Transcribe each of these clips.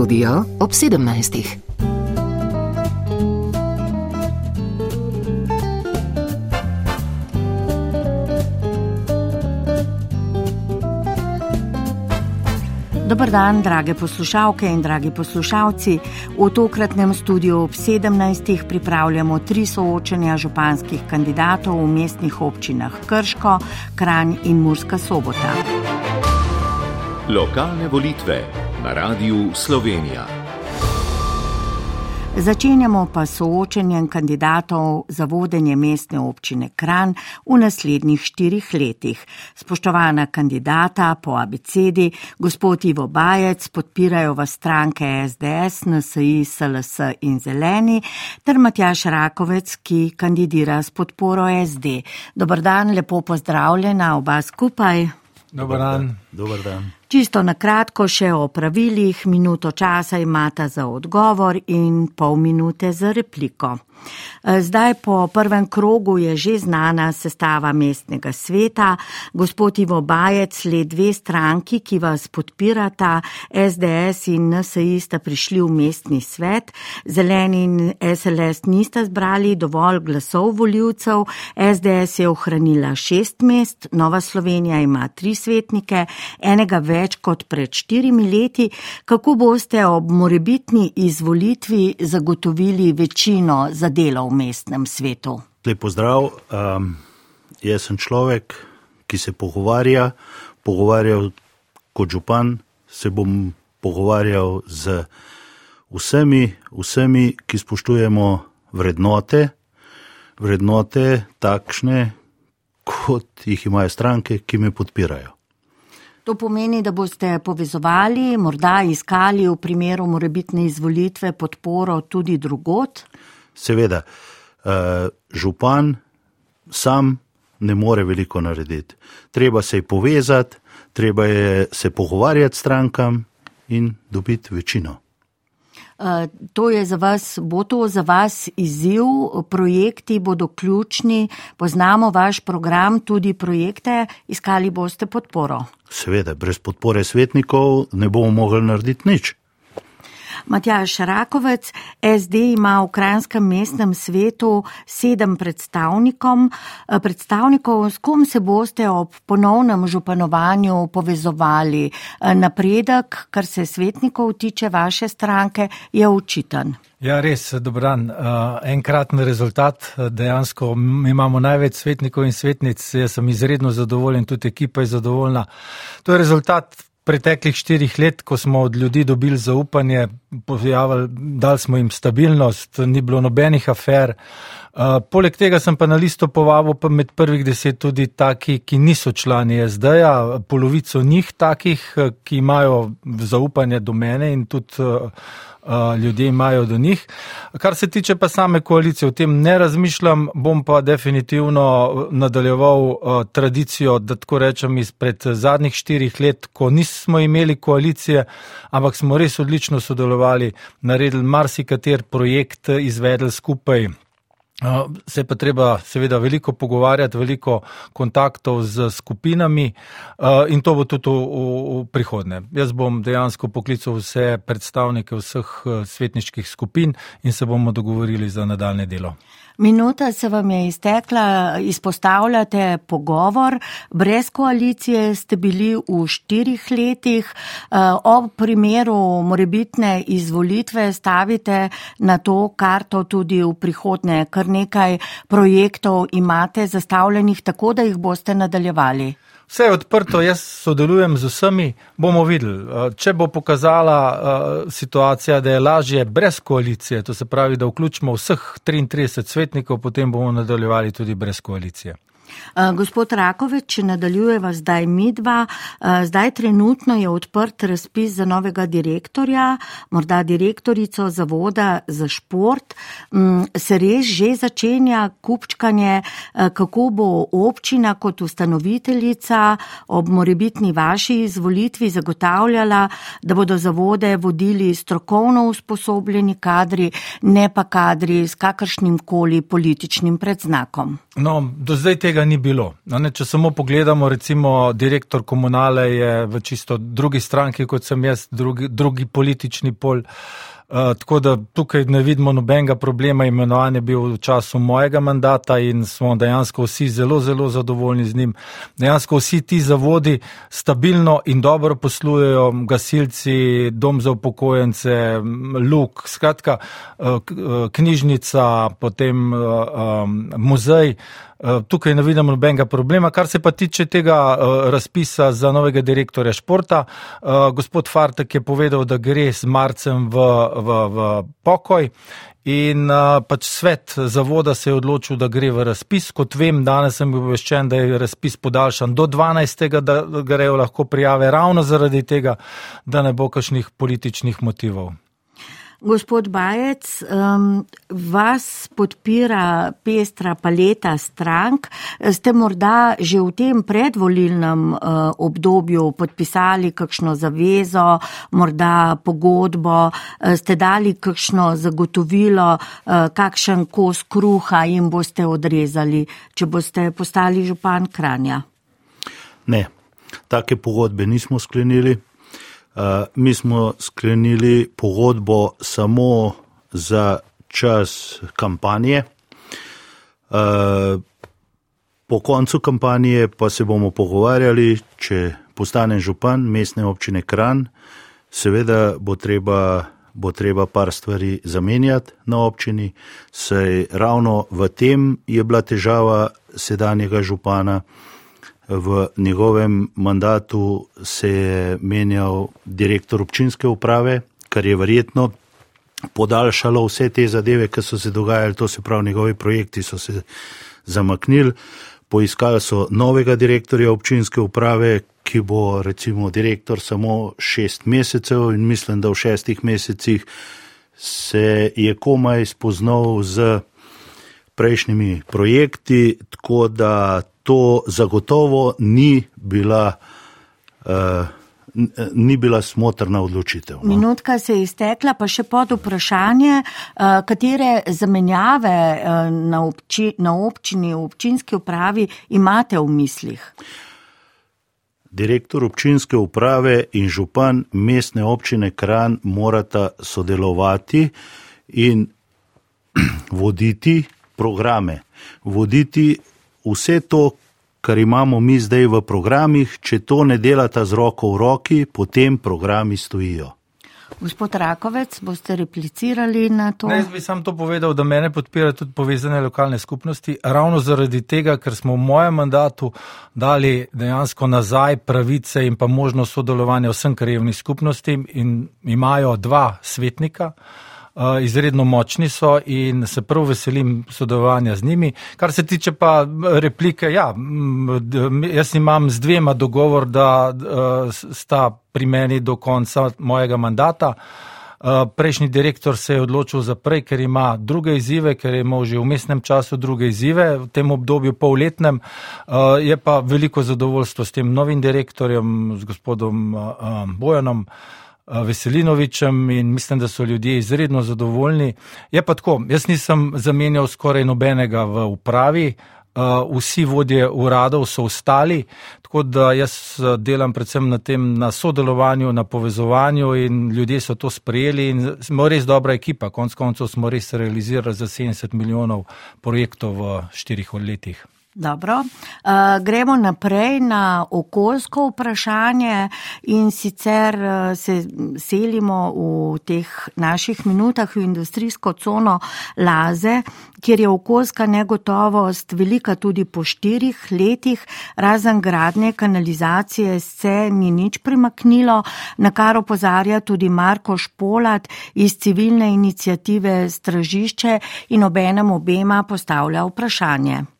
studio ob 17. Dobar dan, drage poslušalke in dragi poslušalci. V tokratnem studiu ob 17. pripravljamo tri soočenja županskih kandidatov v mestnih občinah Krško, Kranj in Murska sobota. Lokalne volitve na Radiu Slovenija. Začenjamo pa soočenjem kandidatov za vodenje mestne občine Kran v naslednjih štirih letih. Spoštovana kandidata po abecedi, gospod Ivo Bajec, podpirajo vas stranke SDS, NSI, SLS in Zeleni, ter Matjaš Rakovec, ki kandidira s podporo SD. Dobr dan, lepo pozdravljena oba skupaj. Dobar dan. Dobar dan. Čisto na kratko še o pravilih, minuto časa imata za odgovor in pol minute za repliko. E, zdaj po prvem krogu je že znana sestava mestnega sveta. Gospod Ivo Bajec, le dve stranki, ki vas podpirata, SDS in NSI sta prišli v mestni svet. Zeleni in SLS nista zbrali dovolj glasov voljivcev. SDS je ohranila šest mest, Nova Slovenija ima tri svetnike, enega več kot pred štirimi leti. Kako boste ob morebitni izvolitvi zagotovili večino za delo v mestnem svetu. Lepo zdrav. Um, jaz sem človek, ki se pogovarja, pogovarjal kot župan, se bom pogovarjal z vsemi, vsemi, ki spoštujemo vrednote, vrednote takšne, kot jih imajo stranke, ki me podpirajo. To pomeni, da boste povezovali, morda iskali v primeru morebitne izvolitve podporo tudi drugot? Seveda, uh, župan sam ne more veliko narediti. Treba se je povezati, treba je se pogovarjati s strankam in dobiti večino. Uh, to je za vas, bo to za vas izziv, projekti bodo ključni, poznamo vaš program, tudi projekte, iskali boste podporo. Seveda, brez podpore svetnikov ne bomo mogli narediti nič. Matjaš Rakovec, SD ima v Kranskem mestnem svetu sedem predstavnikov. S kom se boste ob ponovnem županovanju povezovali? Napredek, kar se svetnikov tiče vaše stranke, je očiten. Ja, res, dobro dan. Enkraten rezultat. Dejansko imamo največ svetnikov in svetnic. Jaz sem izredno zadovoljen, tudi ekipa je zadovoljna. To je rezultat preteklih štirih let, ko smo od ljudi dobili zaupanje, pojavili, dali smo jim stabilnost, ni bilo nobenih afer. Uh, poleg tega sem pa na listo povabil pa med prvih deset tudi taki, ki niso člani SD-ja, polovico njih takih, ki imajo zaupanje do mene in tudi uh, ljudje imajo do njih. Kar se tiče pa same koalicije, o tem ne razmišljam, bom pa definitivno nadaljeval tradicijo, da tako rečem, izpred zadnjih štirih let, ko nismo imeli koalicije, ampak smo res odlično sodelovali, naredili marsikater projekt, izvedli skupaj. Se pa treba seveda veliko pogovarjati, veliko kontaktov z skupinami in to bo tudi v, v, prihodnje. Jaz bom dejansko poklical vse predstavnike vseh svetniških skupin in se bomo dogovorili za nadaljne delo. Minuta se vam je iztekla, izpostavljate pogovor. Brez koalicije ste bili v štirih letih. Eh, ob primeru morebitne izvolitve stavite na to karto tudi v prihodnje. Kar nekaj projektov imate zastavljenih tako, da jih boste nadaljevali. Vse je odprto, jaz sodelujem z vsemi, bomo videli. Eh, če bo pokazala uh, situacija, da je lažje brez koalicije, to se pravi, da vključimo vseh 33 svetnikov, potem bomo nadaljevali tudi brez koalicije. Eh, gospod Rakovič, če nadaljujeva zdaj midva, eh, zdaj trenutno je odprt razpis za novega direktorja, morda direktorico zavoda za šport. Mm, se res že začenja kupčkanje, eh, kako bo občina kot ustanoviteljica ob morebitni vaši izvolitvi zagotavljala, da bodo zavode vodili strokovno usposobljeni kadri, ne pa kadri s kakršnim koli političnim predznakom. No, do zdaj tega tega ni bilo. No, ne, če samo pogledamo, recimo direktor komunale je v čisto drugi stranki, kot sem jaz, drugi, drugi politični pol. Uh, tako da tukaj ne vidimo nobenega problema. Imenovan je bil v času mojega mandata in smo dejansko vsi zelo, zelo zadovoljni z njim. Dejansko vsi ti zavodi stabilno in dobro poslujejo, gasilci, dom za upokojence, luk, skratka, uh, knjižnica, potem uh, um, muzej. Eh, tukaj ne vidim nobenega problema. Kar se pa tiče tega uh, razpisa za novega direktorja športa, uh, gospod Fartek je povedal, da gre z marcem v, v, v pokoj. In uh, pač svet zavoda se je odločil, da gre v razpis. Kot vem, danes sem bil obveščen, da je razpis podaljšan do 12. da grejo lahko prijave ravno zaradi tega, da ne bo kakšnih političnih motivov. Gospod Bajec, um, vas podpira pestra paleta strank. Ste morda že v tem predvolilnem uh, obdobju podpisali kakšno zavezo, morda pogodbo, uh, ste dali kakšno zagotovilo, uh, kakšen kos kruha jim boste odrezali, če boste postali župan Kranja? Ne, take pogodbe nismo sklenili. Eh, mi smo sklenili pogodbo samo za čas kampanje. Uh, po koncu kampanje pa se bomo pogovarjali, če postanem župan mestne občine Kran, seveda bo treba, bo treba par stvari zamenjati na občini, saj ravno v tem je bila težava sedanjega župana v njegovem mandatu se je menjal direktor občinske uprave, kar je verjetno podaljšalo vse te zadeve, ki so se dogajali, to se pravi, njegovi projekti so se zamaknili. Poiskali so novega direktorja občinske uprave, ki bo recimo direktor samo šest mesecev in mislim, da v šestih mesecih se je komaj spoznal z prejšnjimi projekti, tako da to zagotovo ni bila, uh, ni bila smotrna odločitev. No? Minutka se je iztekla, pa še pod vprašanje, uh, katere zamenjave uh, na, obči, na občini, v občinski upravi imate v mislih? Direktor občinske uprave in župan mestne občine Kran morata sodelovati in voditi programe, voditi vse to, kar imamo mi zdaj v programih, če to ne delata z roko v roki, potem programi stojijo. Gospod Rakovec, boste replicirali na to? Ne, jaz bi sam to povedal, da mene podpirajo tudi povezane lokalne skupnosti, ravno zaradi tega, ker smo v mojem mandatu dali dejansko nazaj pravice in pa možnost sodelovanja vsem krajevnim skupnostim in imajo dva svetnika. Eh, izredno močni so in se prav veselim sodelovanja z njimi. Kar se tiče pa replike, ja, jaz imam z dvema dogovor, da eh, sta pri meni do konca mojega mandata. Eh, prejšnji direktor se je odločil za prej, ker ima druge izzive, ker je imel že v mestnem času druge izzive, v tem obdobju polletnem. Je pa veliko zadovoljstvo s tem novim direktorjem, z gospodom Bojanom. Veselinovičem in mislim, da so ljudje izredno zadovoljni. Je pa tako, jaz nisem zamenjal skoraj nobenega v upravi, vsi vodje uradov so ostali, tako da jaz delam predvsem na tem, na sodelovanju, na povezovanju in ljudje so to sprejeli in smo res dobra ekipa. Konc koncev smo res realizirali za 70 milijonov projektov v štirih letih. Dobro, uh, gremo naprej na okoljsko vprašanje in sicer uh, se selimo v teh naših minutah v industrijsko cono Laze, kjer je okoljska negotovost velika tudi po štirih letih, razen gradnje kanalizacije se ni nič primaknilo, na kar opozarja tudi Marko Špolat iz civilne inicijative Stražišče in obenem obema postavlja vprašanje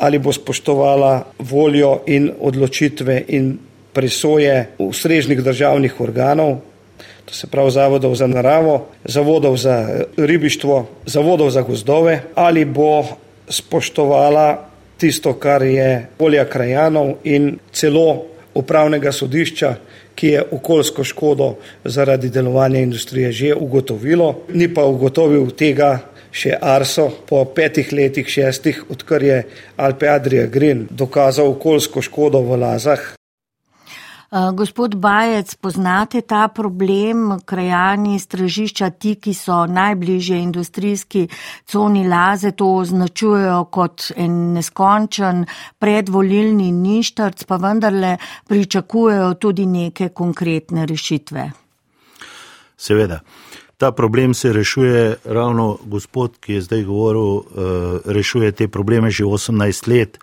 ali bo spoštovala voljo in odločitve in presoje ustrežnih državnih organov, to se pravi zavodov za naravo, zavodov za ribištvo, zavodov za gozdove, ali bo spoštovala tisto, kar je volja krajanov in celo upravnega sodišča, ki je okoljsko škodo zaradi delovanja industrije že ugotovilo, ni pa ugotovil tega še Arso po petih letih, šestih, odkar je Alpe Adria Green dokazal okoljsko škodo v Lazah. Eh, gospod Bajec, poznate ta problem, krajani stražišča, ti, ki so najbližje industrijski coni Laze, to označujejo kot en neskončen predvolilni ništrc, pa vendarle pričakujejo tudi neke konkretne rešitve. Seveda. Ta problem se rešuje, ravno gospod, ki je zdaj govoril, eh, rešuje te probleme že 18 let.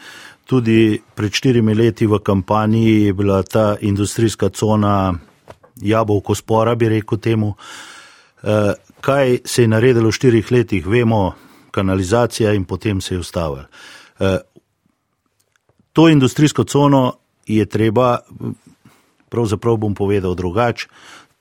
Tudi pred štirimi leti v kampanji je bila ta industrijska cona jabolko spora, bi rekel temu. Eh, kaj se je naredilo v štirih letih, vemo, kanalizacija in potem se je ustavil. Eh, to industrijsko cono je treba, pravzaprav bom povedal drugače,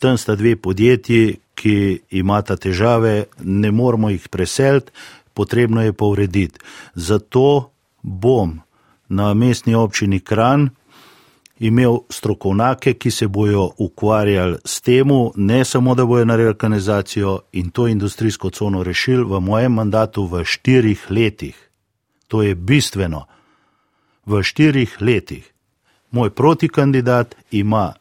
tam sta dve podjetji, ki imata težave, ne moramo jih preseliti, potrebno je pa urediti. Zato bom na mestni občini Kran imel strokovnjake, ki se bojo ukvarjali s tem, ne samo da bojo naredili kanalizacijo in to industrijsko cono rešili v mojem mandatu v štirih letih. To je bistveno. V štirih letih. Moj protikandidat ima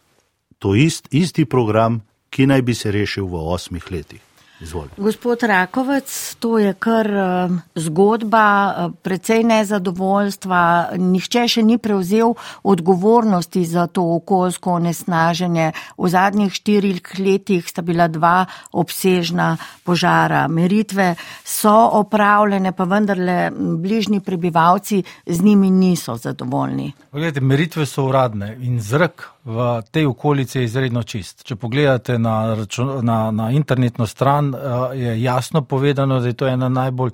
to ist, isti program, ki naj bi se rešil v osmih letih. Izvolj. Gospod Rakovec, to je kar uh, zgodba, uh, precej nezadovoljstva. Nihče še ni prevzel odgovornosti za to okoljsko onesnaženje. V zadnjih štirih letih sta bila dva obsežna požara. Meritve so opravljene, pa vendarle bližnji prebivalci z njimi niso zadovoljni. Poglejte, meritve so uradne in zrak v tej okolici je izredno čist. Če pogledate na, račun, na, na internetno stran, eh, je jasno povedano, da je to ena najbolj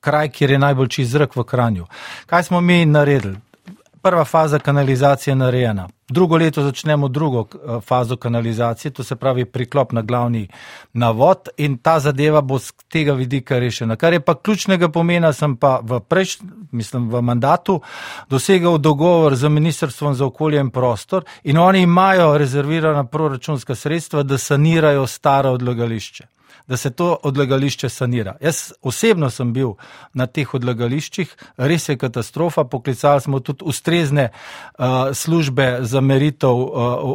kraj, kjer je najbolj čist zrak v Kranju. Kaj smo mi naredili? Prva faza kanalizacije narejena. Drugo leto začnemo drugo eh, fazo kanalizacije, to se pravi priklop na glavni navod in ta zadeva bo z tega vidika rešena. Kar je pa ključnega pomena, sem pa v prejšnjem, mislim, v mandatu dosegal dogovor z Ministrstvom za okolje in prostor in oni imajo rezervirana proračunska sredstva, da sanirajo staro odlagališče da se to odlagališče sanira. Jaz osebno sem bil na teh odlagališčih, res je katastrofa, poklicali smo tudi ustrezne uh, službe za meritev uh,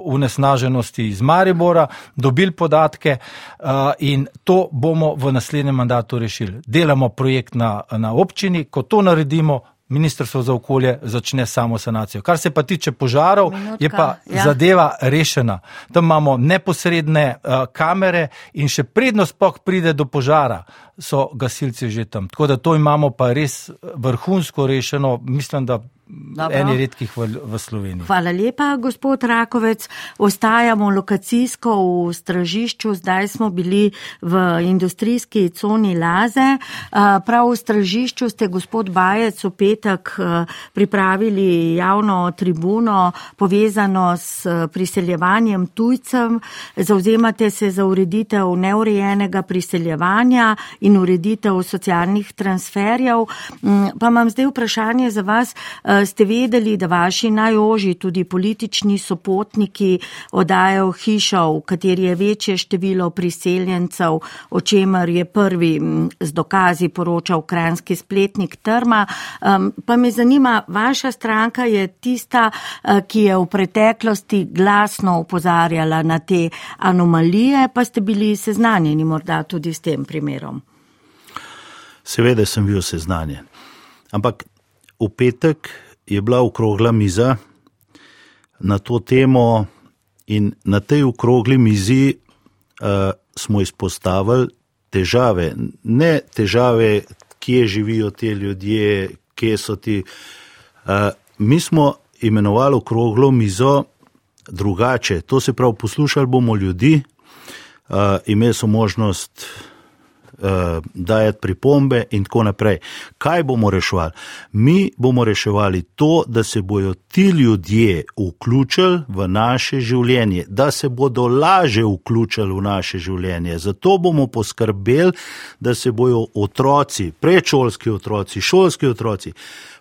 unesnaženosti iz Maribora, dobili podatke uh, in to bomo v naslednjem mandatu rešili. Delamo projekt na, na občini, ko to naredimo, Ministrstvo za okolje začne samo sanacijo. Kar se pa tiče požarov, Minutka, je pa ja. zadeva rešena. Tam imamo neposredne uh, kamere in še prednost poh pride do požara, so gasilci že tam. Tako da to imamo pa res vrhunsko rešeno. Mislim, da Dobro. eni redkih v, v Sloveniji. Hvala lepa, gospod Rakovec. Ostajamo lokacijsko v stražišču, zdaj smo bili v industrijski coni Laze. Prav v stražišču ste, gospod Bajec, v petek pripravili javno tribuno povezano s priseljevanjem tujcem. Zauzemate se za ureditev neurejenega priseljevanja in ureditev socialnih transferjev. Pa imam zdaj vprašanje za vas ste vedeli, da vaši najoži, tudi politični sopotniki, odajo hišo, v kateri je večje število priseljencev, o čemer je prvi z dokazi poročal kranski spletnik Trma. Pa me zanima, vaša stranka je tista, e, ki je v preteklosti glasno upozarjala na te anomalije, pa ste bili seznanjeni morda tudi s tem primerom. Seveda sem bil seznanjen. Ampak v petek je bila okrogla miza na to temo, in na tej okrogli mizi uh, smo izpostavili težave, ne težave, kje živijo ti ljudje, kje so ti. Uh, mi smo imenovali okroglo mizo drugače, to se pravi, poslušali bomo ljudi, uh, imeli so možnost dajati pripombe in tako naprej. Kaj bomo reševali? Mi bomo reševali to, da se bodo ti ljudje vključili v naše življenje, da se bodo laže vključili v naše življenje. Zato bomo poskrbeli, da se bodo otroci, predšolski otroci, šolski otroci,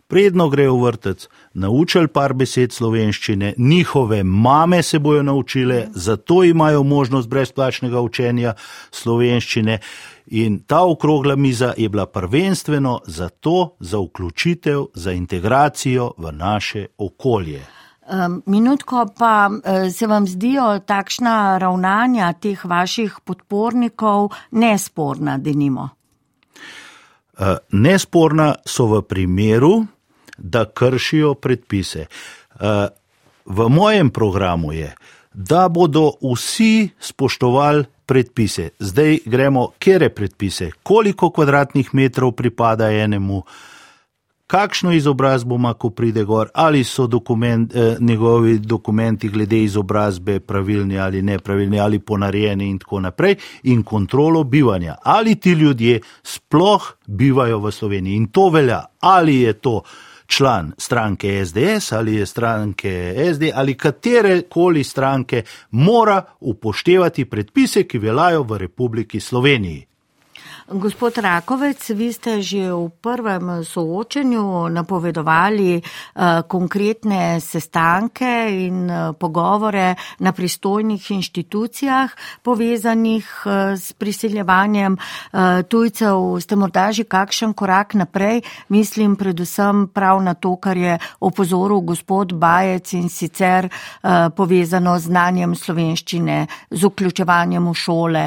predno grejo v vrtec, naučili par besed slovenščine, njihove mame se bojo naučile, zato imajo možnost brezplačnega učenja slovenščine. In ta okrogla miza je bila prvenstveno za to, za vključitev, za integracijo v naše okolje. Minutko pa e, se vam zdijo takšna ravnanja teh vaših podpornikov nesporna, denimo? E, nesporna so v primeru, da kršijo predpise. E, v mojem programu je, da bodo vsi spoštovali predpise. Zdaj gremo, kere predpise, koliko kvadratnih metrov pripada enemu, kakšno izobrazbo ima, ko pride gor, ali so dokument, eh, njegovi dokumenti glede izobrazbe pravilni ali nepravilni ali ponarejeni in tako naprej, in kontrolo bivanja, ali ti ljudje sploh bivajo v Sloveniji. In to velja, ali je to član stranke SDS ali je stranke SD ali katere koli stranke, mora upoštevati predpise, ki veljajo v Republiki Sloveniji. Gospod Rakovec, vi ste že v prvem soočenju napovedovali uh, konkretne sestanke in uh, pogovore na pristojnih inštitucijah povezanih uh, s priseljevanjem tujcev. Ste morda že kakšen korak naprej? Mislim predvsem prav na to, kar je opozoril gospod Bajec in sicer povezano z znanjem slovenščine, z vključevanjem v šole,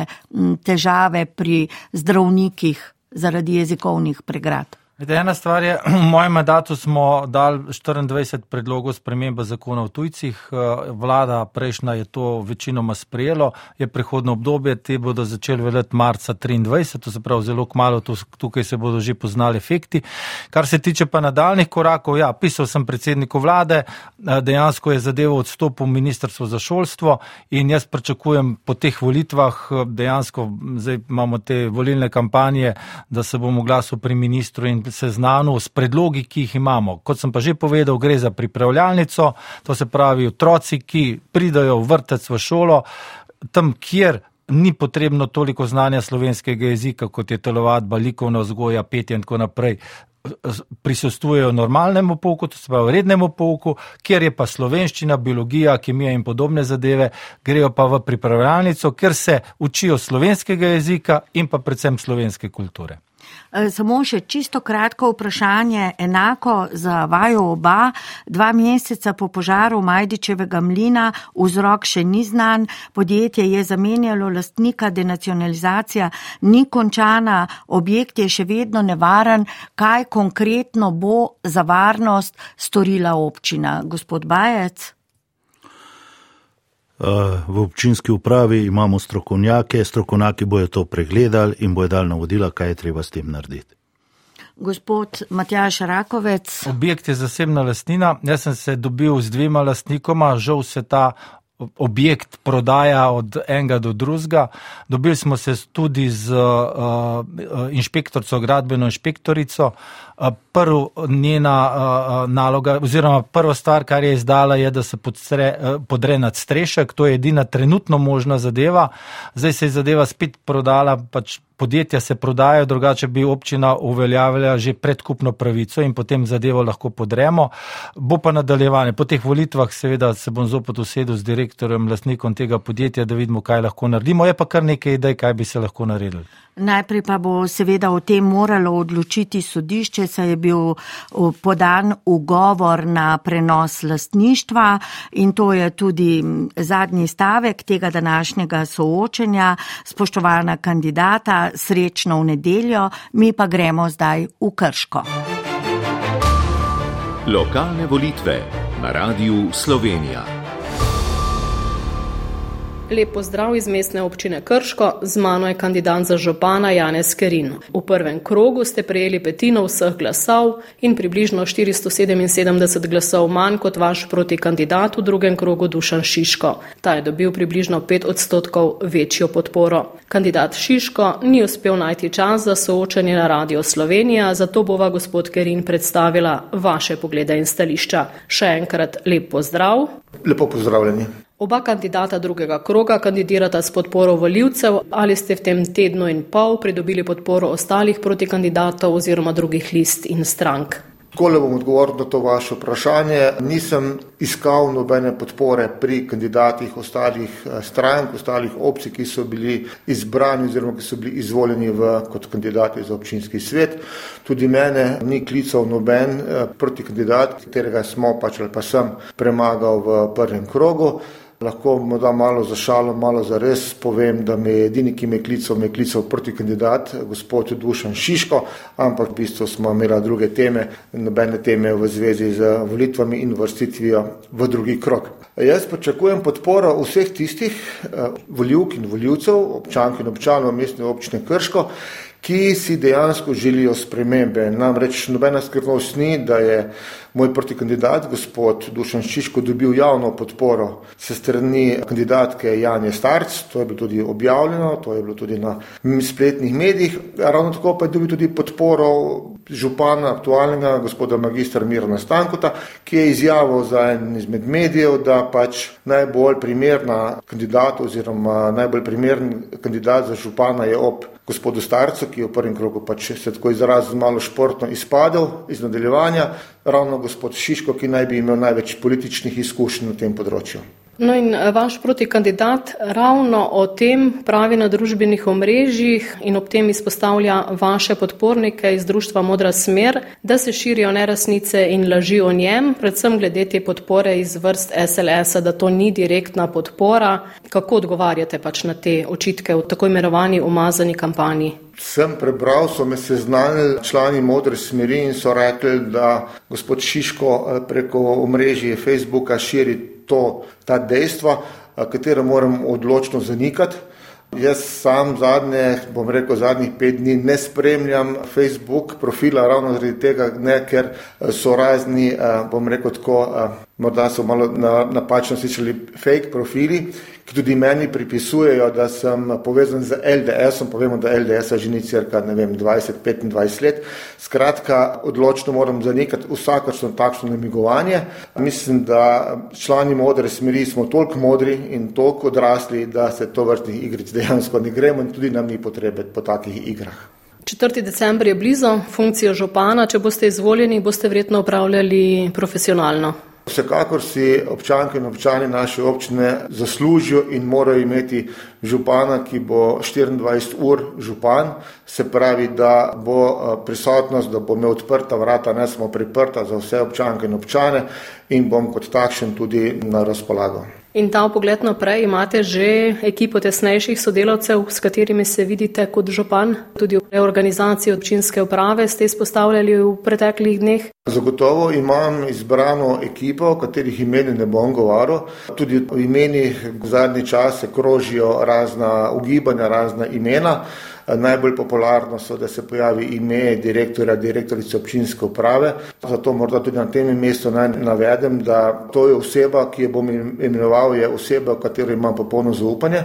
težave pri zdravljenju zdravnikih zaradi jezikovnih pregrad. Ena stvar je, v mojem mandatu smo dali 24 predlogov spremembe zakona o tujcih. Eh, vlada prejšnja je to večinoma sprejelo, je prehodno obdobje, te bodo začeli veljati marca 23, to se pravi zelo kmalo, tukaj se bodo že poznali efekti. Kar se tiče pa nadaljnih korakov, ja, pisal sem predsedniku vlade, eh, dejansko je zadevo odstopil ministrstvo za šolstvo in jaz pričakujem po teh volitvah, eh, dejansko zdaj imamo te volilne kampanje, da se bomo glasil pri ministru in seznanil s predlogi, ki jih imamo. Kot sem pa že povedal, gre za pripravljalnico, to se pravi otroci, ki pridajo v vrtec v šolo, tam, kjer ni potrebno toliko znanja slovenskega jezika, kot je telovadba, likovna vzgoja, petje in tako naprej. Prisustujejo normalnemu pouku, to se pravi rednemu pouku, kjer je pa slovenščina, biologija, kemija in podobne zadeve, grejo pa v pripravljalnico, ker se učijo slovenskega jezika in pa predvsem slovenske kulture. Eh, samo še čisto kratko vprašanje, enako za vaju oba. Dva meseca po požaru Majdičevega mlina vzrok še ni znan, podjetje je zamenjalo lastnika, denacionalizacija ni končana, objekt je še vedno nevaren. Kaj konkretno bo za varnost storila občina? Gospod Bajec? V občinski upravi imamo strokovnjake, strokovnjaki bojo to pregledali in bojo dali navodila, kaj je treba s tem narediti. Gospod Matjaš Rakovec. Objekt je zasebna lastnina. Jaz sem se dobil z dvema lastnikoma, žal se ta objekt prodaja od enega do drugega. Dobili smo se tudi z uh, inšpektorico, gradbeno inšpektorico. Prv njena naloga, oziroma prva stvar, kar je izdala, je, da se podstre, uh, podre nad strešek. To je edina trenutno možna zadeva. Zdaj se je zadeva spet prodala, pač podjetja se prodajo, drugače bi občina uveljavila že predkupno pravico in potem zadevo lahko podremo. Bo pa nadaljevanje. Po teh volitvah seveda se bom zopet usedel z direktorjem, lastnikom tega podjetja, da vidimo, kaj lahko naredimo. Je pa kar nekaj idej, kaj bi se lahko naredili. Najprej pa bo seveda o tem moralo odločiti sodišče, saj je bil podan ugovor na prenos lastništva in to je tudi zadnji stavek tega današnjega soočenja. Spoštovana kandidata, srečno v nedeljo, mi pa gremo zdaj v Krško. Lokalne volitve na radiju Slovenija. Lepo zdrav iz mestne občine Krško, z mano je kandidat za župana Janez Kerin. V prvem krogu ste prejeli petino vseh glasov in približno 477 glasov manj kot vaš proti kandidat v drugem krogu Dušan Šiško. Ta je dobil približno 5 odstotkov večjo podporo. Kandidat Šiško ni uspel najti čas za soočanje na Radio Slovenija, zato bova gospod Kerin predstavila vaše poglede in stališča. Še enkrat lep pozdrav. Lepo pozdravljeni. Oba kandidata drugega kroga kandidirata s podporo voljivcev. Ali ste v tem tednu in pol pridobili podporo ostalih protikandidatov oziroma drugih list in strank? Takole bom odgovoril na to vaše vprašanje. Nisem iskal nobene podpore pri kandidatih ostalih eh, strank, ostalih opcij, ki so bili izbrani oziroma ki so bili izvoljeni v, kot kandidati za občinski svet. Tudi mene ni klical noben eh, proti kandidat, katerega smo pač ali pa sem premagal v prvem krogu. Lahko morda malo za šalo, malo za res povem, da me je edini, ki me je klical, me je klical proti kandidat, gospod Dušan Šiško, ampak v bistvu smo imeli druge teme, nobene teme v zvezi z volitvami in vrstitvijo v drugi krok. Jaz pričakujem podporo vseh tistih eh, voljivk in voljivcev, občank in občanov mestne občine Krško, ki si dejansko želijo spremembe. Namreč nobena skrivnost ni, da je moj protikandidat, gospod Dušan Šiško, dobil javno podporo se strani kandidatke Janje Starc, to je bilo tudi objavljeno, to je bilo tudi na spletnih medijih, ravno tako pa je dobil tudi podporo župana aktualnega, gospoda magistra Mirna Stankota, ki je izjavil za en izmed medijev, da pač najbolj primerna kandidata oziroma najbolj primern kandidat za župana je ob gospodu Starcu, ki je v prvem krogu pač se tako izrazil malo športno izpadel iz nadaljevanja, ravno gospod Šiško, ki naj bi imel največ političnih izkušenj na tem področju. No in eh, vaš protikandidat ravno o tem pravi na družbenih omrežjih in ob tem izpostavlja vaše podpornike iz društva Modra smer, da se širijo neresnice in laži o njem, predvsem glede te podpore iz vrst SLS-a, da to ni direktna podpora. Kako odgovarjate pač na te očitke v tako imenovani umazani kampanji? Sem prebral, so me seznanili člani modre smeri in so rekli, da gospod Šiško eh, preko omrežja Facebooka širi to, ta dejstva, katera moram odločno zanikati. Jaz sam zadnje, bom rekel, zadnjih pet dni ne spremljam Facebook profila, ravno zaradi tega, ne, ker so razni, bom rekel tako, morda so malo napačno slišali, fake profili, ki tudi meni pripisujejo, da sem povezan z LDS-om, povemo, da LDS-a že ni cirka, ne vem, 20-25 let. Skratka, odločno moram zanikati vsakršno takšno namigovanje. Mislim, da člani modre smeri smo toliko modri in toliko odrasli, da se to vrstnih igric dejansko ne gremo in tudi nam ni potrebe po takih igrah. 4. december je blizu, funkcijo župana, če boste izvoljeni, boste verjetno upravljali profesionalno. Vsekakor si občanke in občani naše občine zaslužijo in morajo imeti župana, ki bo 24 ur župan, se pravi, da bo eh, prisotnost, da bo imel odprta vrata, ne samo priprta za vse občanke in občane in bom kot takšen tudi na razpolago. In ta pogled naprej, imate že ekipo tesnejših sodelavcev, s katerimi se vidite kot župan, tudi v reorganizaciji občinske uprave ste izpostavljali v preteklih dneh? Zagotovo imam izbrano ekipo, o katerih imeni ne bom govoril. Tudi v imenih v zadnji čas se krožijo razna ugibanja, razna imena. Najbolj popularno so, da se pojavi ime direktorja, direktorice občinske uprave. Zato morda tudi na tem mestu naj navedem, da to je oseba, ki jo bom imenoval, je oseba, v katero imam popolno zaupanje.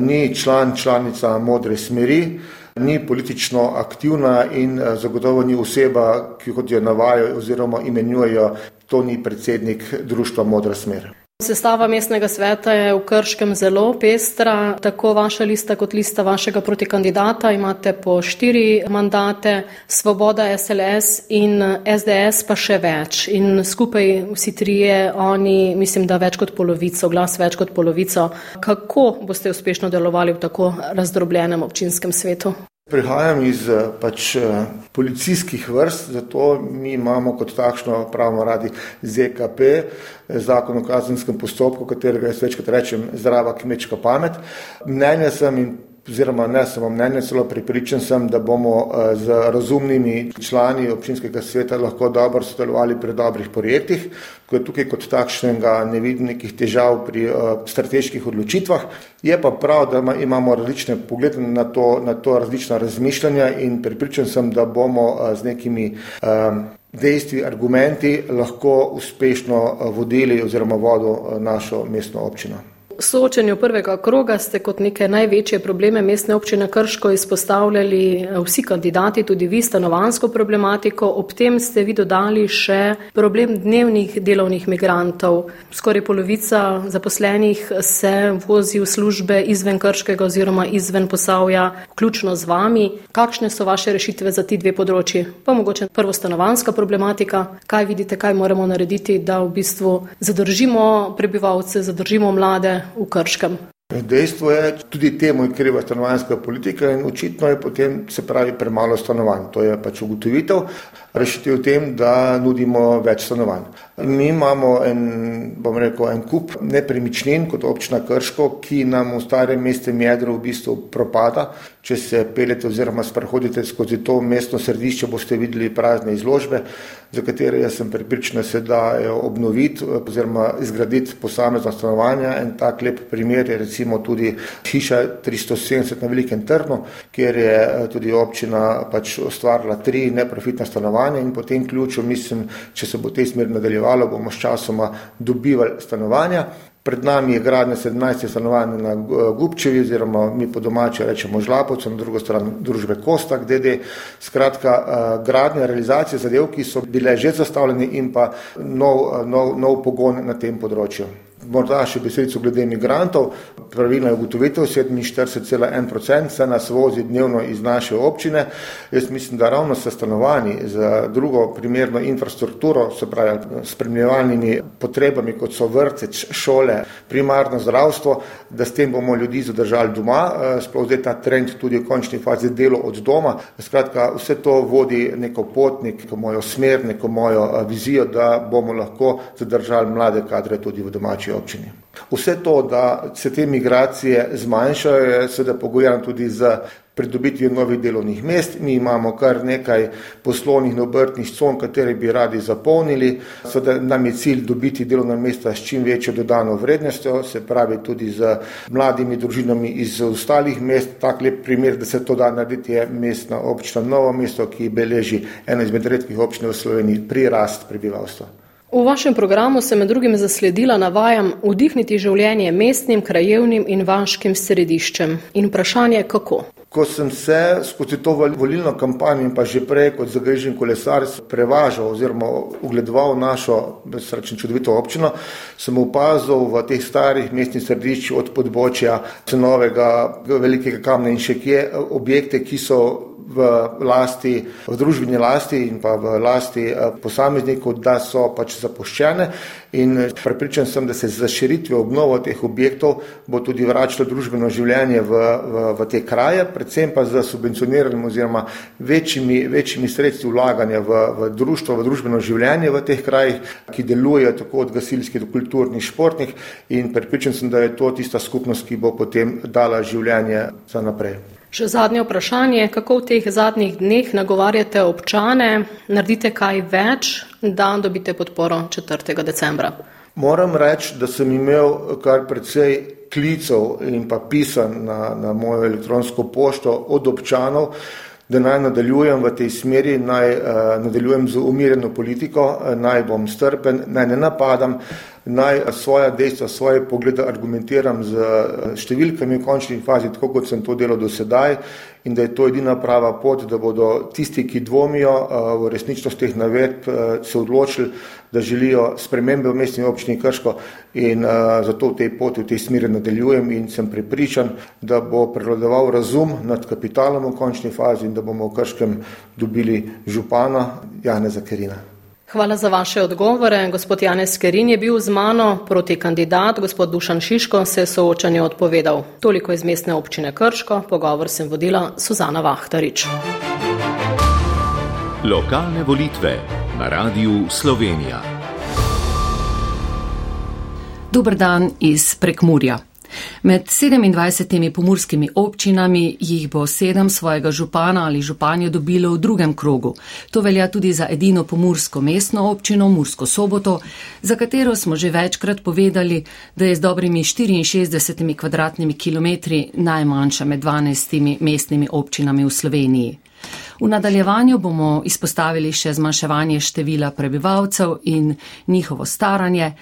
Ni član, članica modre smeri, ni politično aktivna in zagotovo ni oseba, ki kot jo navajajo oziroma imenujejo, to ni predsednik društva modra smer. Sestava mestnega sveta je v Krškem zelo pestra, tako vaša lista kot lista vašega protikandidata imate po štiri mandate, Svoboda, SLS in SDS pa še več. In skupaj vsi trije, oni mislim, da več kot polovico, glas več kot polovico. Kako boste uspešno delovali v tako razdrobljenem občinskem svetu? Prihajam iz eh, pač, eh, policijskih vrst, zato mi imamo kot takšno pravno radi ZKP, eh, zakon o kazenskem postopku, katerega jaz večkrat rečem zdrava kmečka pamet. Mnenja sem in oziroma ne samo mnenje, celo pripričan sem, da bomo eh, z razumnimi člani občinskega sveta lahko dobro sodelovali pri dobrih projektih, ko je tukaj kot takšnega ne vidim nekih težav pri uh, strateških odločitvah. Je pa prav, da imamo različne poglede na to, na to različna razmišljanja in pripričan sem, da bomo uh, z nekimi um, dejstvi, argumenti lahko uspešno vodili oziroma vodo našo mestno občino. Soočenju prvega kroga ste kot neke največje probleme mestne občine Krško izpostavljali eh, vsi kandidati, tudi vi stanovansko problematiko, ob tem ste vi dodali še problem dnevnih delovnih migrantov. Skoraj polovica zaposlenih se vozi v službe izven Krškega oziroma izven Posavja, vključno z vami. Kakšne so vaše rešitve za ti dve področji? Pa mogoče prvo stanovanska problematika, kaj vidite, kaj moramo narediti, da v bistvu zadržimo prebivalce, zadržimo mlade v Krškem. Dejstvo je, tudi temu je kriva stanovanjska politika in očitno je potem se pravi premalo stanovanj. To je pač ugotovitev. Rešitev v tem, da nudimo več stanovanj. Mi imamo en, bom rekel, en kup nepremičnin kot občina Krško, ki nam v starem mestu jedro v bistvu propada. Če se pelete oziroma sprehodite skozi to mestno središče, boste videli prazne izložbe, za katere jaz sem pripričan, da se da obnoviti oziroma izgraditi posamezno stanovanje. En tak lep primer je recimo tudi hiša 370 na Velikem Trnu, kjer je tudi občina pač ustvarila tri neprofitna stanovanja stanovanje in po tem ključu, mislim, če se bo te smer nadaljevalo, bomo s časoma dobivali stanovanja. Pred nami je gradnja 17 stanovanj na Gubčevi, oziroma mi po domači rečemo Žlapovcu, na drugo stran družbe Kostak, DD. Skratka, gradnja, realizacija zadev, ki so bile že zastavljene in pa nov, nov, nov pogon na tem področju. Morda še besedico glede imigrantov. Pravilna je ugotovitev, 47,1% se nas vozi dnevno iz naše občine. Jaz mislim, da ravno sa stanovanji za drugo primerno infrastrukturo, se pravi spremljevalnimi potrebami, kot so vrtec, šole, primarno zdravstvo, da s tem bomo ljudi zadržali doma, sploh zdaj ta trend tudi v končni fazi delo od doma. Skratka, vse to vodi neko pot, neko mojo smer, neko mojo vizijo, da bomo lahko zadržali mlade kadre tudi v domači občini. Vse to, da se te migracije zmanjšajo, je seveda pogojeno tudi z pridobitvijo novih delovnih mest. Mi imamo kar nekaj poslovnih in obrtnih con, katere bi radi zapolnili. Seveda nam je cilj dobiti delovna mesta s čim večjo dodano vrednostjo, se pravi tudi z mladimi družinami iz ostalih mest. Tak lep primer, da se to da narediti, je mestna občina Novo mesto, ki beleži eno izmed redkih občin v Sloveniji pri rast prebivalstva. V vašem programu sem med drugim zasledila navajam vdihniti življenje mestnim, krajevnim in vaškim središčem. In vprašanje, kako? Ko sem se skozi to volilno kampanjo in pa že prej kot zagrežen kolesar prevažal oziroma ugledoval našo srečen čudovito občino, sem opazil v teh starih mestnih središčih od podbočja cenovega velikega kamna in še kje objekte, ki so v lasti, v družbeni lasti in pa v lasti posameznikov, da so pač zapuščene in prepričan sem, da se z zaširitvijo obnovo teh objektov bo tudi vračalo družbeno življenje v, v, v te kraje, predvsem pa z subvencioniranjem oziroma večjimi, večjimi sredstvi vlaganja v, v društvo, v družbeno življenje v teh krajih, ki delujejo tako od gasilskih do kulturnih, športnih in prepričan sem, da je to tista skupnost, ki bo potem dala življenje za naprej. Še zadnje vprašanje, kako v teh zadnjih dneh nagovarjate občane, naredite kaj več, da dobite podporo 4. decembra? Moram reči, da sem imel kar precej klicev in pa pisanj na, na mojo elektronsko pošto od občanov, da naj nadaljujem v tej smeri, naj uh, nadaljujem z umirjeno politiko, naj bom strpen, naj ne napadam, naj svoja dejstva, svoje poglede argumentiram z eh, številkami v končni fazi, tako kot sem to delal do sedaj in da je to edina prava pot, da bodo tisti, ki dvomijo eh, v resničnost teh navedb, eh, se odločili, da želijo spremembe v mestni občini Krško in zato v tej poti, v tej smeri nadaljujem in sem pripričan, da bo prevladoval razum nad kapitalom v končni fazi in da bomo v Krškem dobili župana Jane Zakerina. Hvala za vaše odgovore. Gospod Janez Kerin je bil z mano, proti kandidat, gospod Dušan Šiško se je soočanje odpovedal. Toliko iz mestne občine Krško, pogovor sem vodila Suzana Vahtarič. Lokalne volitve na radiju Slovenija. Dober dan iz Prekmurja. Med 27 pomorskimi občinami jih bo sedem svojega župana ali županjo dobilo v drugem krogu. To velja tudi za edino pomorsko mestno občino Mursko soboto, za katero smo že večkrat povedali, da je z dobrimi 64 kvadratnimi kilometri najmanjša med 12 mestnimi občinami v Sloveniji. V nadaljevanju bomo izpostavili še zmanjševanje števila prebivalcev in njihovo staranje.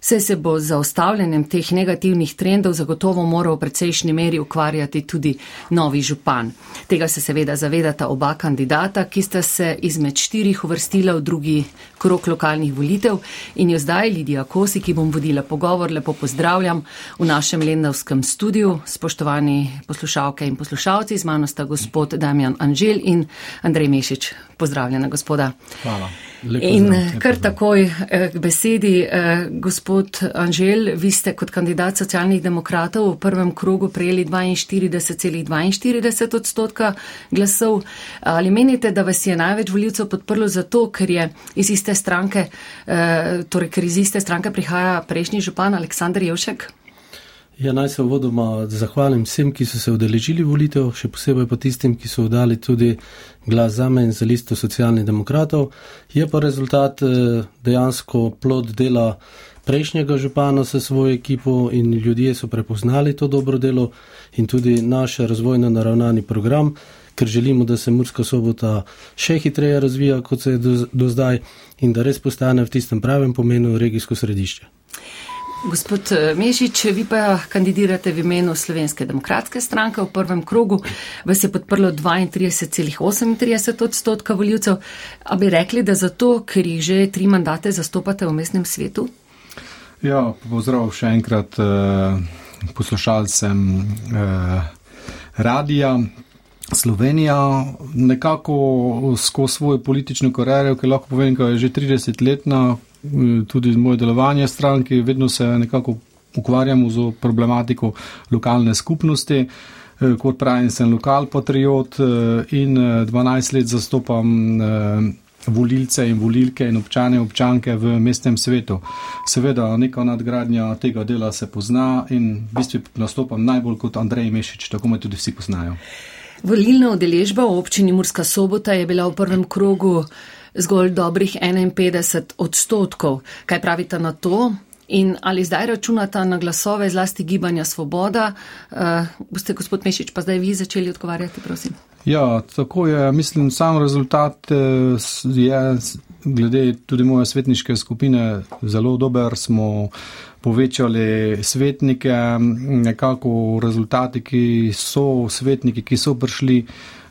Vse se bo z zaustavljanjem teh negativnih trendov zagotovo moral v precejšnji meri ukvarjati tudi novi župan. Tega se seveda zavedata oba kandidata, ki sta se izmed štirih uvrstila v drugi krok lokalnih volitev in jo zdaj Lidija Kosi, ki bom vodila pogovor, lepo pozdravljam v našem Lendavskem studiu. Spoštovani poslušalke in poslušalci, z mano sta gospod Damjan Anžel in Andrej Mešič. Pozdravljena, gospoda. Hvala. In kar takoj eh, k besedi, eh, gospod Anžel, vi ste kot kandidat socialnih demokratov v prvem krogu prejeli 42,42 odstotka glasov. Ali menite, da vas je največ voljivcev podprlo zato, ker je iz iste stranke, eh, torej ker iz iste stranke prihaja prejšnji župan Aleksandr Jevšek? Ja, naj se vodoma zahvalim vsem, ki so se udeležili volitev, še posebej pa tistim, ki so dali tudi glas za me in za listo socialnih demokratov. Je pa rezultat eh, dejansko plod dela prejšnjega župana s svojo ekipo in ljudje so prepoznali to dobro delo in tudi naš razvojno naravnani program, ker želimo, da se Murska sobota še hitreje razvija, kot se je do, do zdaj in da res postane v tistem pravem pomenu regijsko središče. Gospod eh, Mešič, vi pa kandidirate v imenu Slovenske demokratske stranke v prvem krogu. Vas je podprlo 32,38 odstotka voljivcev. A bi rekli, da zato, ker jih že tri mandate zastopate v mestnem svetu? Ja, pozdrav še enkrat eh, poslušalcem eh, radija. Slovenija nekako skozi svojo politično kariero, ki lahko povem, da je že 30 letna, tudi moje delovanje stranke, vedno se nekako ukvarjamo z problematiko lokalne skupnosti. Kot pravim, sem lokal patriot in 12 eh, let zastopam volilce in volilke in občane občanke v mestnem svetu. Seveda, neka nadgradnja tega dela se pozna in v bistvu nastopam najbolj kot Andrej Mešič, tako me tudi vsi poznajo. Volilna udeležba v občini Murska sobota je bila v prvem krogu zgolj dobrih 51 odstotkov. Kaj pravite na to? In ali zdaj računate na glasove zlasti gibanja Svoboda? Uh, boste, gospod Mešič, pa zdaj vi začeli odgovarjati, prosim. Ja, tako je. Mislim, sam rezultat eh, je, glede tudi moje svetniške skupine, zelo dober. Smo povečali svetnike, nekako rezultati, ki so svetniki, ki so prišli.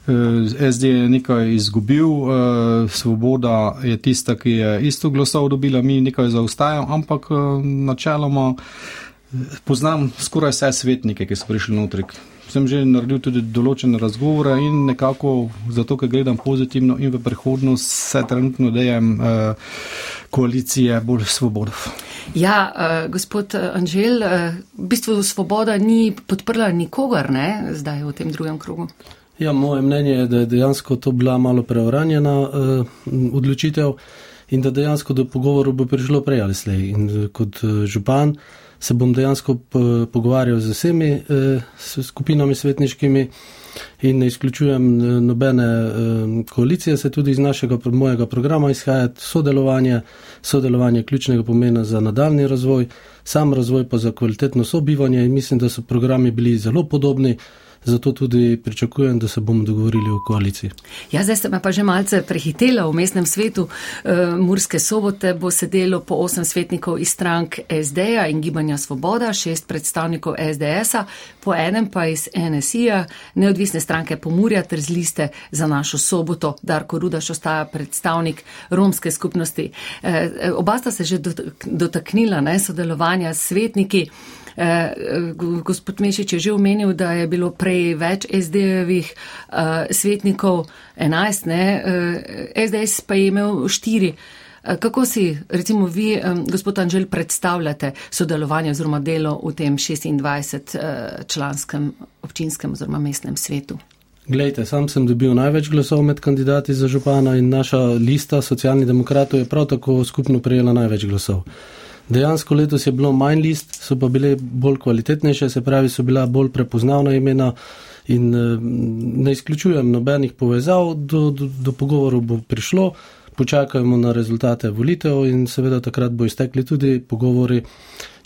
Eh, SD je nekaj izgubil, eh, Svoboda je tista, ki je isto glasov dobila, mi nekaj zaostajamo, ampak eh, načeloma poznam skoraj vse svetnike, ki so prišli notri. Sem že naredil tudi določene razgovore in nekako zato, ker gledam pozitivno in v prihodnost se trenutno dejem koalicije bolj svobodov. Ja, uh, gospod Anžel, uh, v bistvu svoboda ni podprla nikogar, ne, zdaj v tem drugem krogu. Ja, moje mnenje je, da je dejansko to bila malo preuranjena uh, odločitev in da dejansko do pogovorov bo prišlo prej ali slej. In uh, kot uh, župan se bom dejansko pogovarjal z vsemi uh, skupinami svetniškimi in ne izključujem nobene uh, koalicije, se tudi iz našega mojega programa izhaja sodelovanje, sodelovanje ključnega pomena za nadaljni razvoj, sam razvoj pa za kvalitetno sobivanje in mislim, da so programi bili zelo podobni zato tudi pričakujem, da se bomo dogovorili v koaliciji. Ja, zdaj ste me pa že malce prehitela v mestnem svetu. E, Murske sobote bo sedelo po osem svetnikov iz strank SD-ja in Gibanja Svoboda, šest predstavnikov SDS-a, po enem pa iz NSI-ja, neodvisne stranke Pomurja ter z liste za našo soboto. Darko Rudaš ostaja predstavnik romske skupnosti. E, oba sta se že dotaknila ne, sodelovanja s svetniki. Eh, gospod Mešič je že omenil, da je bilo prej več SD-jevih eh, svetnikov, 11, ne, eh, SDS pa je imel 4. Kako si, recimo, vi, gospod Anžel, predstavljate sodelovanje oziroma delo v tem 26-članskem občinskem oziroma mestnem svetu? Glejte, sam sem dobil največ glasov med kandidati za župana in naša lista socialnih demokratov je prav tako skupno prejela največ glasov. Dejansko letos je bilo manj list, so pa bile bolj kvalitetnejše, se pravi, so bila bolj prepoznavna imena in eh, ne izključujem nobenih povezav, do, do, do pogovorov bo prišlo, počakajmo na rezultate volitev in seveda takrat bo iztekli tudi pogovori.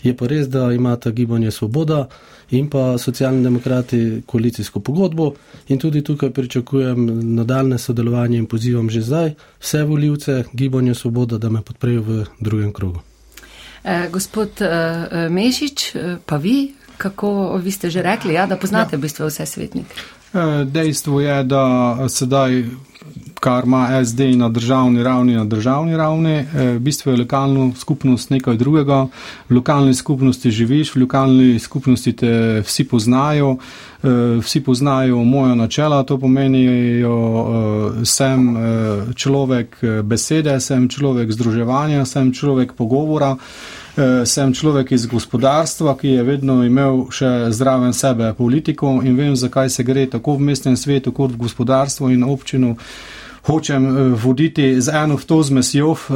Je pa res, da imata gibanje Svoboda in pa socialni demokrati koalicijsko pogodbo in tudi tukaj pričakujem nadaljne sodelovanje in pozivam že zdaj vse voljivce gibanja Svoboda, da me podprejo v drugem krogu. Eh, gospod eh, Mešič, eh, pa vi, kako vi ste že rekli, ja, da poznate ja. v bistvu vse svetnike? Dejstvo je, da sedaj kar ima SD na državni ravni, na državni ravni. E, v bistvu je lokalna skupnost nekaj drugega. V lokalni skupnosti živiš, v lokalni skupnosti te vsi poznajo, e, vsi poznajo moja načela, to pomeni, e, sem človek besede, sem človek združevanja, sem človek pogovora. Sem človek iz gospodarstva, ki je vedno imel še zraven sebe politiko in vem, zakaj se gre tako v mestnem svetu, kot v gospodarstvu in občinu hočem eh, voditi z eno v to zmesjo eh,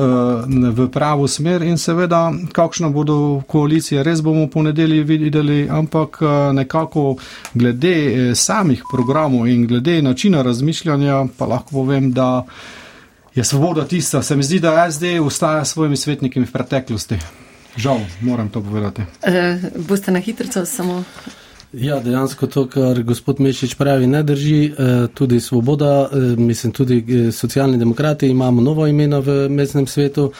v pravo smer in seveda, kakšno bodo koalicije, res bomo ponedelji videli, ampak eh, nekako glede samih programov in glede načina razmišljanja pa lahko povem, da je svoboda tista. Se mi zdi, da SD ustaja s svojimi svetniki v preteklosti. Žal, moram to povedati. E, boste na hitro samo Ja, dejansko to, kar gospod Mešič pravi, ne drži. Eh, tudi svoboda, eh, mislim, tudi eh, socialni demokrati imamo novo imena v mestnem svetu.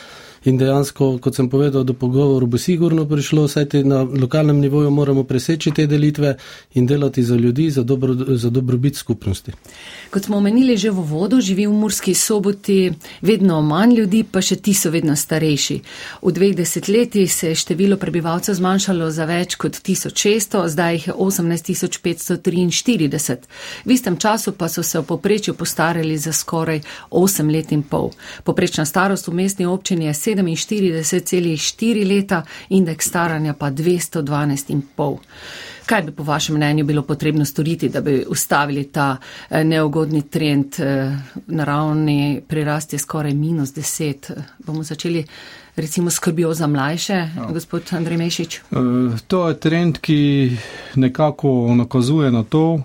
In dejansko, kot sem povedal, do pogovoru bo sigurno prišlo, saj te na lokalnem nivoju moramo preseči te delitve in delati za ljudi, za, dobro, za dobrobit skupnosti. Kot smo omenili že v vodu, živi v Murski soboti vedno manj ljudi, pa še ti so vedno starejši. V dveh desetletjih se je število prebivalcev zmanjšalo za več kot 1600, zdaj jih je 18543. V istem času pa so se v poprečju postarali za skoraj 8 let in pol. Poprečna starost v mestni občini je 47,4 leta, indeks staranja pa 212,5. Kaj bi po vašem mnenju bilo potrebno storiti, da bi ustavili ta eh, neugodni trend eh, naravni prirast je skoraj minus 10? Bomo začeli recimo skrbijo za mlajše, ja. gospod Andrej Mešič? Eh, to je trend, ki nekako nakazuje na to,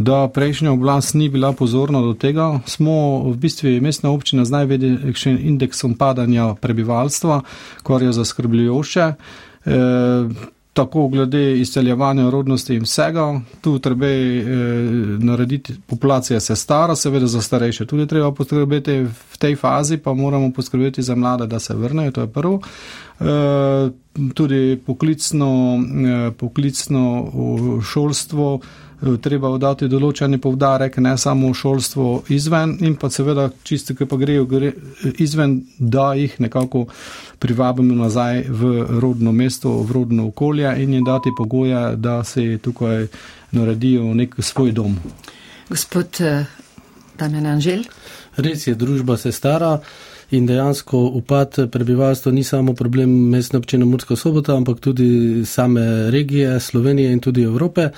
da prejšnja oblast ni bila pozorna do tega. Smo v bistvu mestna občina z največjim indeksom padanja prebivalstva, kar je zaskrbljujoče. E, tako glede izseljevanja rodnosti in vsega, tu treba e, narediti, populacija se stara, seveda za starejše. Tudi treba poskrbeti v tej fazi, pa moramo poskrbeti za mlade, da se vrnejo, to je prvo. E, tudi poklicno, e, poklicno šolstvo. Eh, treba vdati določeni povdarek, ne samo šolstvo izven in pa seveda čisto, ki pa grejo gre izven, da jih nekako privabimo nazaj v rodno mesto, v rodno okolje in jim dati pogoje, da se tukaj naredijo nek svoj dom. Gospod eh, Damjan Anžel. Res je, družba se stara. In dejansko upad prebivalstva ni samo problem mestne občine Murska sobota, ampak tudi same regije Slovenije in tudi Evrope.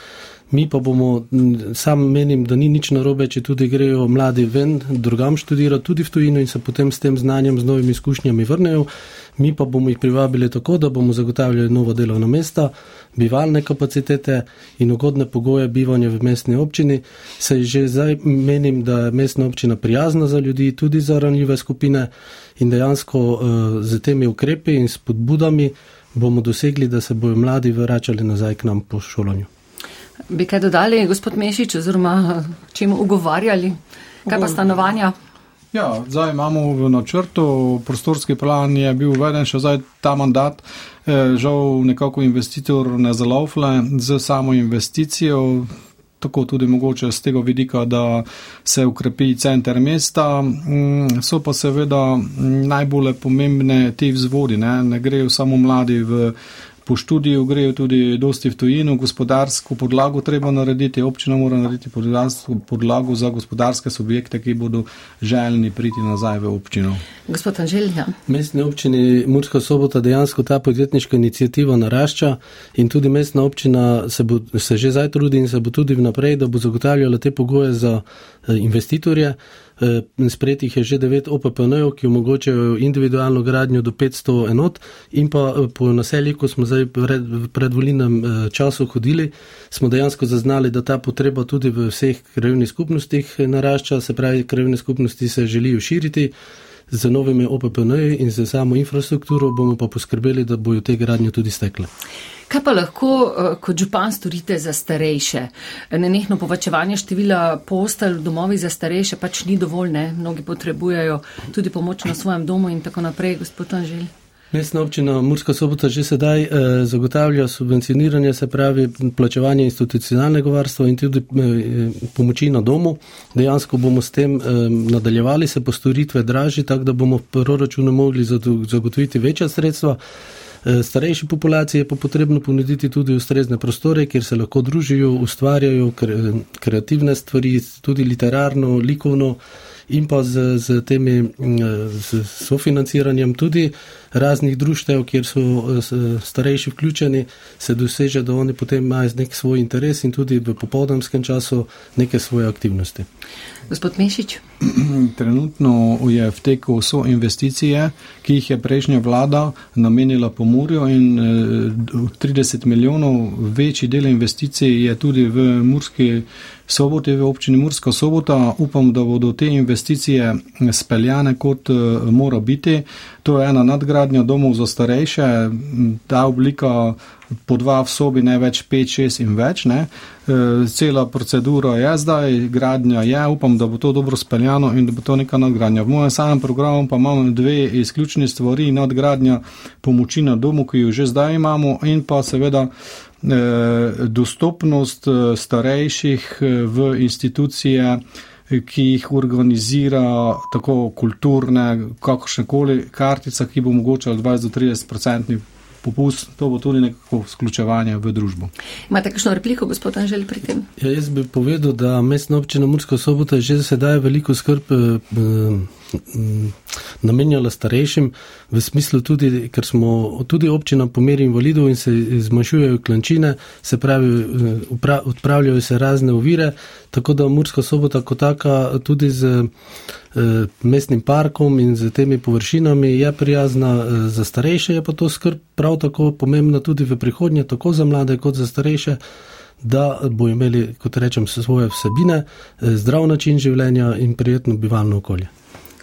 Mi pa bomo, sam menim, da ni nič narobe, če tudi grejo mladi ven, drugam študirati, tudi v tujino in se potem s tem znanjem, z novimi izkušnjami vrnejo. Mi pa bomo jih privabili tako, da bomo zagotavljali nova delovna mesta, bivalne kapacitete in ugodne pogoje bivanja v mestni občini. Se že zdaj menim, da je mestna občina prijazna za ljudi, tudi za ranljive skupine in dejansko uh, z temi ukrepi in spodbudami bomo dosegli, da se bojo mladi vračali nazaj k nam po šolanju. Bi kaj dodali, gospod Mešič, oziroma čemu ugovarjali? Kaj pa stanovanja? Ja, zdaj imamo v načrtu, prostorski plan je bil uveden še zdaj ta mandat, eh, žal nekako investitor ne zalaufle z samo investicijo, tako tudi mogoče z tega vidika, da se ukrepi center mesta, mm, so pa seveda najbolj pomembne te vzvodi, ne, ne grejo samo mladi v po študiju grejo tudi dosti v tujino, gospodarsko podlago treba narediti, občina mora narediti podlago za gospodarske subjekte, ki bodo željni priti nazaj v občino. Gospod Anželja. Mestne občine Murska sobota dejansko ta podjetniška inicijativa narašča in tudi mestna občina se, bo, se že zdaj trudi in se bo tudi vnaprej, da bo zagotavljala te pogoje za investitorje. Eh, sprejetih je že devet OPPN-jev, ki omogočajo individualno gradnjo do 500 enot in pa eh, po naseljih, ko smo zdaj pred, v predvolinem eh, času hodili, smo dejansko zaznali, da ta potreba tudi v vseh krajevnih skupnostih narašča, se pravi, krajevne skupnosti se želijo širiti. Z novimi OPPN-ji in z samo infrastrukturo bomo pa poskrbeli, da bojo te gradnje tudi stekle. Kaj pa lahko eh, kot župan storite za starejše? Nenehno povečevanje števila postelj v domovi za starejše pač ni dovolj, ne? Mnogi potrebujejo tudi pomoč na svojem domu in tako naprej, gospod Anželj. Mestna občina Murska sobota že sedaj eh, zagotavlja subvencioniranje, se pravi plačevanje institucionalnega varstva in tudi eh, pomoči na domu. Dejansko bomo s tem eh, nadaljevali, se po storitve draži, tako da bomo v proračunu mogli zagotoviti večja sredstva. Eh, starejši populaciji je pa potrebno ponuditi tudi ustrezne prostore, kjer se lahko družijo, ustvarjajo kreativne stvari, tudi literarno, likovno in pa z, z temi z sofinanciranjem tudi raznih društev, kjer so starejši vključeni, se doseže, da oni potem imajo nek svoj interes in tudi v popoldanskem času neke svoje aktivnosti. Gospod Mešič. Trenutno je v teku so investicije, ki jih je prejšnja vlada namenila pomorju in 30 milijonov večji del investicij je tudi v Murski soboti, v občini Murska sobota. Upam, da bodo te investicije speljane kot mora biti. To je ena nadgradnja domov za starejše, ta oblika po dva v sobi, ne več pet, šest in več. Ne. E, cela procedura je zdaj, gradnja je, upam, da bo to dobro speljano in da bo to neka nadgradnja. V mojem samem programu pa imamo dve izključni stvari, nadgradnja pomoči na domu, ki jo že zdaj imamo in pa seveda e, dostopnost e, starejših v institucije ki jih organizira tako kulturne, kakršne koli kartica, ki bo omogočala 20-30 procentni popust, to bo tudi neko vključevanje v družbo. Imate kakšno repliko, gospod Anžel, pri tem? Ja, jaz bi povedal, da mestna občina Murska sobota že sedaj veliko skrb eh, namenjala starejšim, v smislu tudi, ker smo tudi občina po meri invalidov in se zmanjšujejo klančine, se pravi, eh, odpravljajo se razne ovire, tako da Murska sobota kot taka tudi z Eh, mestnim parkom in z temi površinami je prijazna eh, za starejše, je pa to skrb prav tako pomembna tudi v prihodnje, tako za mlade kot za starejše, da bo imeli, kot rečem, svoje vsebine, eh, zdrav način življenja in prijetno bivalno okolje.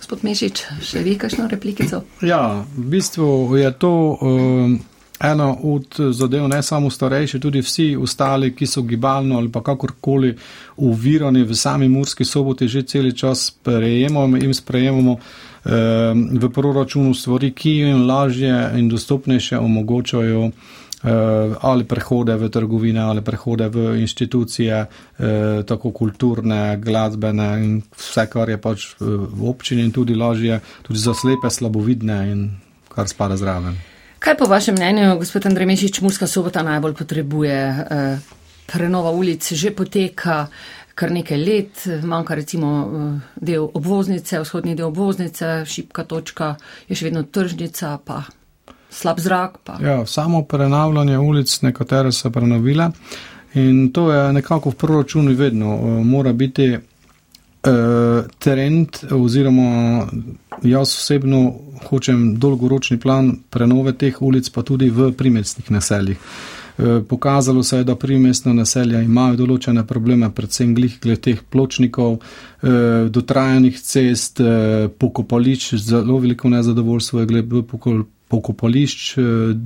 Gospod Mešič, še vi kakšno replikico? Ja, v bistvu je to. Um, ena od zadev, ne samo starejši, tudi vsi ostali, ki so gibalno ali pa kakorkoli uvirani v sami Murski soboti, že cel čas prejemamo in sprejemamo eh, v proračunu stvari, ki jim lažje in dostopnejše omogočajo ali prehode v trgovine ali prehode v institucije, eh, tako kulturne, glasbene in vse, kar je pač v občini in tudi lažje, tudi za slepe, slabovidne in kar spada zraven. Kaj po vašem mnenju, gospod Andrej Mešič, Murska sobota najbolj potrebuje? Eh, prenova ulic že poteka kar nekaj let, manjka recimo eh, del obvoznice, vzhodni del obvoznice, šipka točka je še vedno tržnica, pa slab zrak. Pa. Ja, samo prenavljanje ulic, nekatere so prenovile in to je nekako v proračunu vedno. Eh, mora biti uh, trend, oziroma jaz osebno hočem dolgoročni plan prenove teh ulic, pa tudi v primestnih naseljih. Eh, pokazalo se je, da primestna naselja imajo določene probleme, predvsem glih glede teh pločnikov, eh, dotrajanih cest, pokopališč, zelo veliko nezadovoljstvo je glede pokopališč,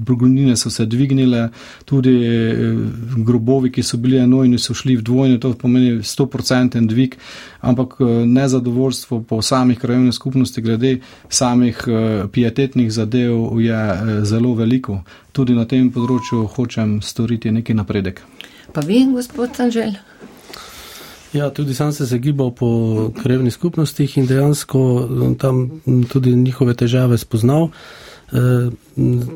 brugnine so se dvignile, tudi grobovi, ki so bili enojni, so šli v dvojne, to pomeni 100% dvig ampak eh, nezadovoljstvo po samih krajovnih skupnosti glede samih eh, pietetnih zadev je eh, zelo veliko. Tudi na tem področju hočem storiti neki napredek. Pa vi, gospod Anžel? Ja, tudi sam se zagibal po krajovnih skupnostih in dejansko tam tudi njihove težave spoznal. Eh,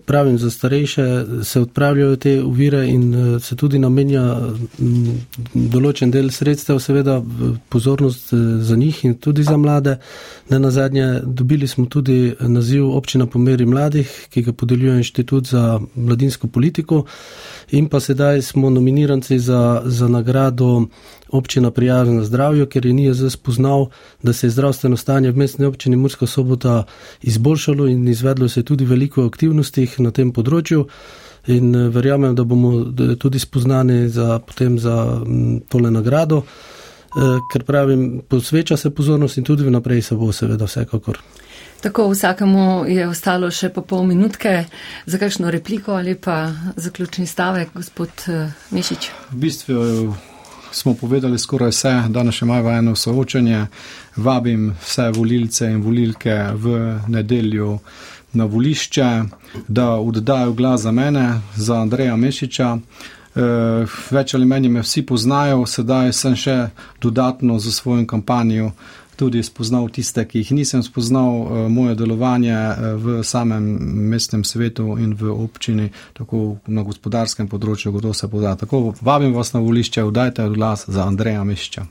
pravim, za starejše se odpravljajo te uvire in eh, se tudi namenja mm, določen del sredstev, seveda pozornost eh, za njih in tudi za mlade. Ne na zadnje, dobili smo tudi naziv občina po meri mladih, ki ga podeljuje inštitut za mladinsko politiko in pa sedaj smo nominiranci za, za nagrado občina prijazna zdravju, ker je NIJZ spoznal, da se je zdravstveno stanje v mestni občini Murska sobota izboljšalo in izvedlo se tudi veliko aktivnosti na tem področju. In eh, verjamem, da bomo tudi spoznani za, za tole nagrado, eh, ker pravim, posveča se pozornost in tudi vnaprej se bo seveda vsekakor. Tako vsakemu je ostalo še po pol minutke za kakšno repliko ali pa zaključni stavek, gospod eh, Mišič. V bistvu smo povedali skoraj vse, danes še imamo eno soočanje. Vabim vse volilce in volilke v nedeljo na volišče, da oddajo glas za mene, za Andreja Mešiča. Eh, več ali manj me vsi poznajo, sedaj sem še dodatno za svojo kampanjo tudi spoznal tiste, ki jih nisem spoznal, eh, moje delovanje eh, v samem mestnem svetu in v občini, tako na gospodarskem področju, kot se poda. Tako vabim vas na volišče, vdajte glas za Andreja Mišča.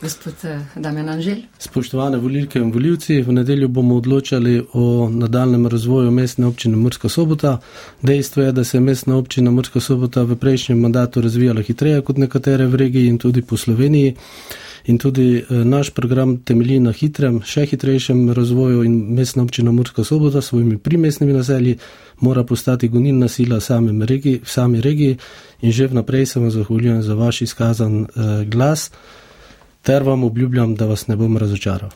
Gospod eh, Damjan Anžel. Spoštovane volilke in voljivci, v nedeljo bomo odločali o nadaljem razvoju mestne občine Murska sobota. Dejstvo je, da se je mestna občina Murska sobota v prejšnjem mandatu razvijala hitreje kot nekatere v regiji in tudi po Sloveniji in tudi eh, naš program temelji na hitrem, še hitrejšem razvoju in mestna občina Murska sobota s svojimi primestnimi naselji mora postati gonilna sila v regi, sami regiji in že vnaprej se vam zahvaljujem za vaš izkazan eh, glas ter vam obljubljam, da vas ne bom razočaral.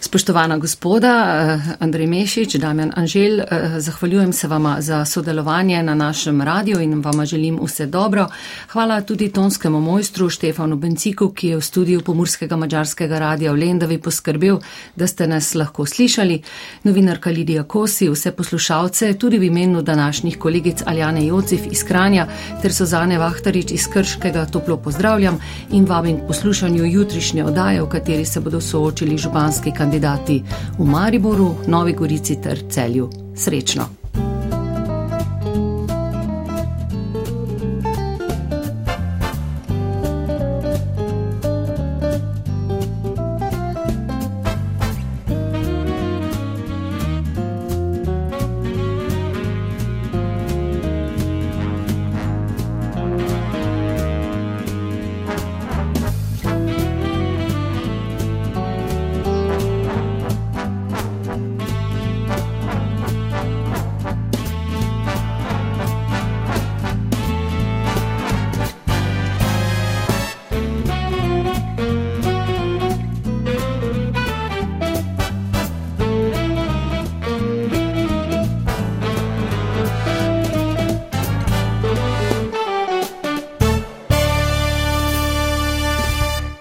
Spoštovana gospoda eh, Andrej Mešič, Damjan Anžel, eh, zahvaljujem se vama za sodelovanje na našem radiju in vama želim vse dobro. Hvala tudi tonskemu mojstru Štefanu Benciku, ki je v studiju Pomorskega mađarskega radija v Lendavi poskrbel, da ste nas lahko slišali. Novinarka Lidija Kosi, vse poslušalce, tudi v imenu današnjih kolegic Aljane Jocif iz Kranja ter Sozane Vahtarič iz Krškega toplo pozdravljam in vabim k poslušanju jutrišnje odaje, v kateri se bodo soočili županski kandidati v Mariboru, Novi Gorici ter Celju. Srečno!